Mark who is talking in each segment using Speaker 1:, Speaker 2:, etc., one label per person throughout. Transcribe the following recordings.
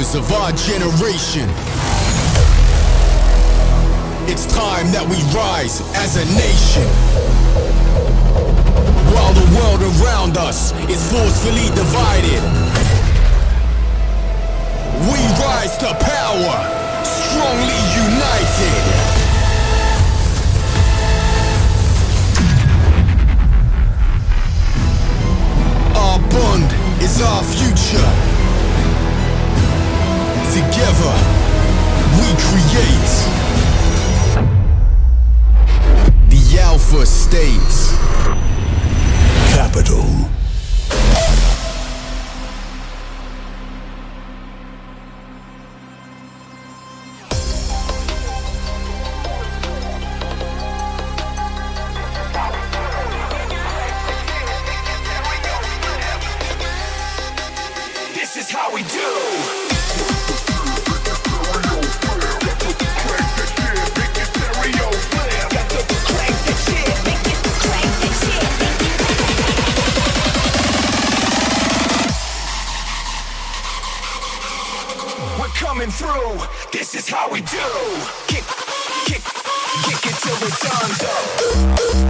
Speaker 1: of our generation. It's time that we rise as a nation. While the world around us is forcefully divided, we rise to power, strongly united. Our bond is our future. Together, we create the Alpha States.
Speaker 2: Qapital. Kick, kick, kick it till the sun's up.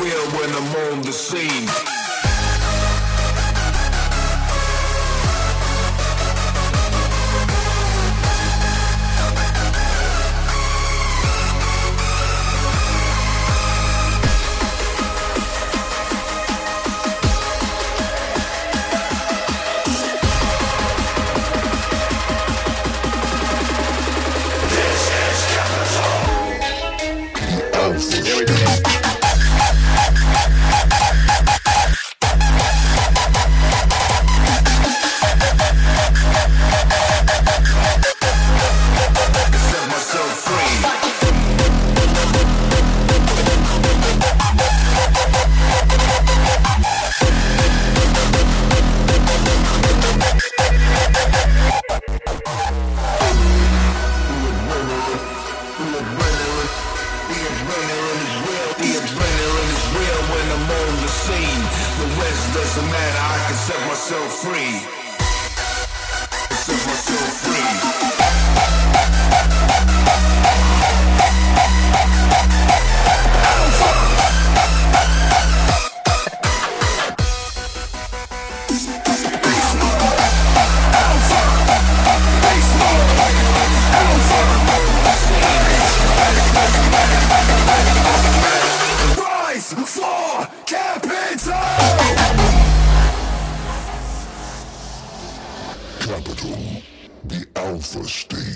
Speaker 2: real when I'm on the scene. adrenaline is real,
Speaker 1: the
Speaker 2: adrenaline is real when I'm on the scene.
Speaker 1: The rest doesn't matter, I can set myself free. Set myself free.
Speaker 3: I
Speaker 4: don't fuck. self-esteem.